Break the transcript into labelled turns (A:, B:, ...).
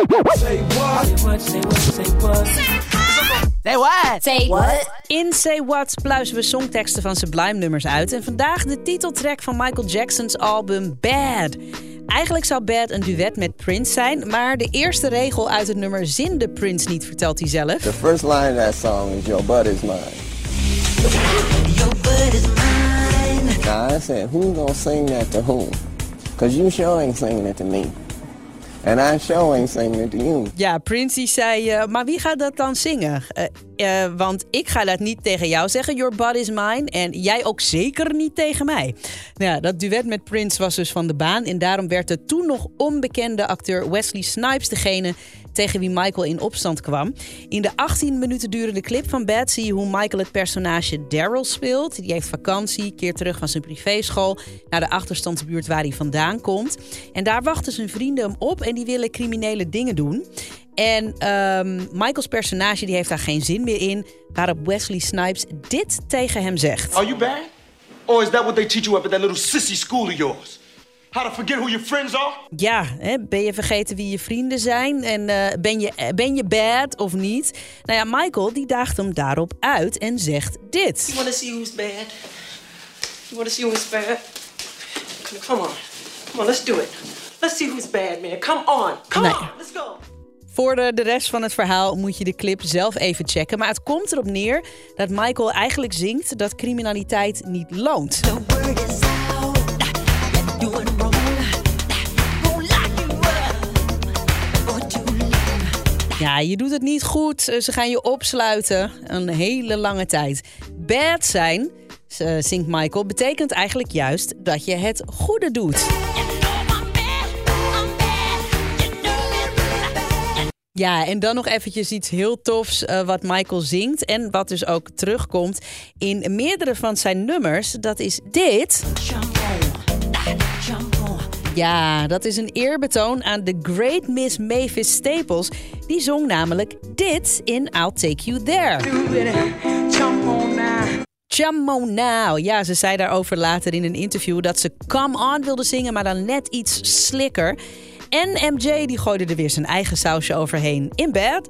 A: Say what? Say what? Say what?
B: Say what?
C: Say what?
B: In Say What pluizen we songteksten van Sublime nummers uit. En vandaag de titeltrack van Michael Jackson's album Bad. Eigenlijk zou Bad een duet met Prince zijn, maar de eerste regel uit het nummer zinde Prince niet, vertelt hij zelf.
D: The first line of that song is Your butt is mine.
C: Your butt is mine.
D: Now I said, who's gonna sing that to whom? Cause you sure ain't singing it to me. And I sure ain't singing it to you.
B: Ja, Prince zei, eh, maar wie gaat dat dan zingen? Eh, eh, want ik ga dat niet tegen jou zeggen, your body is mine. En jij ook zeker niet tegen mij. Nou ja, dat duet met Prince was dus van de baan. En daarom werd de toen nog onbekende acteur Wesley Snipes degene tegen wie Michael in opstand kwam. In de 18 minuten durende clip van Bad zie je hoe Michael het personage Daryl speelt. Die heeft vakantie, keert terug van zijn privéschool naar de achterstandsbuurt waar hij vandaan komt. En daar wachten zijn vrienden hem op en die willen criminele dingen doen. En ehm, Michael's personage die heeft daar geen zin meer in, waarop Wesley Snipes dit tegen hem zegt.
E: Are you bad? Or is that what they teach you at that little sissy school of yours? How to forget who your friends are?
B: Ja, hè, ben je vergeten wie je vrienden zijn? En eh, ben, je, ben je bad of niet? Nou ja, Michael die daagt hem daarop uit en zegt dit.
F: You wanna see who's bad? You wanna see who's bad? Come on. Come on, let's do it. Let's see who's bad, man. Come on. Come
B: Nee.
F: on. Let's go.
B: Voor de, de rest van het verhaal moet je de clip zelf even checken. Maar het komt erop neer dat Michael eigenlijk zingt dat criminaliteit niet loont.
C: The word is
B: Ja, je doet het niet goed. Eh, Ze gaan je opsluiten een hele lange tijd. Bad zijn, eh, zingt Michael, betekent eigenlijk juist dat je het goede doet. Ja, en dan nog eventjes iets heel tofs eh, wat Michael zingt en wat dus ook terugkomt in meerdere van zijn nummers. Dat is dit. Ja, dat is een eerbetoon aan de Great Miss Mavis Staples. Die zong namelijk dit in I'll Take You There.
A: Jump on now.
B: Chamo Now. Ja, ze zei daarover later in een interview dat ze Come On wilde zingen, maar dan net iets slikker. En MJ die gooide er weer zijn eigen sausje overheen in bed.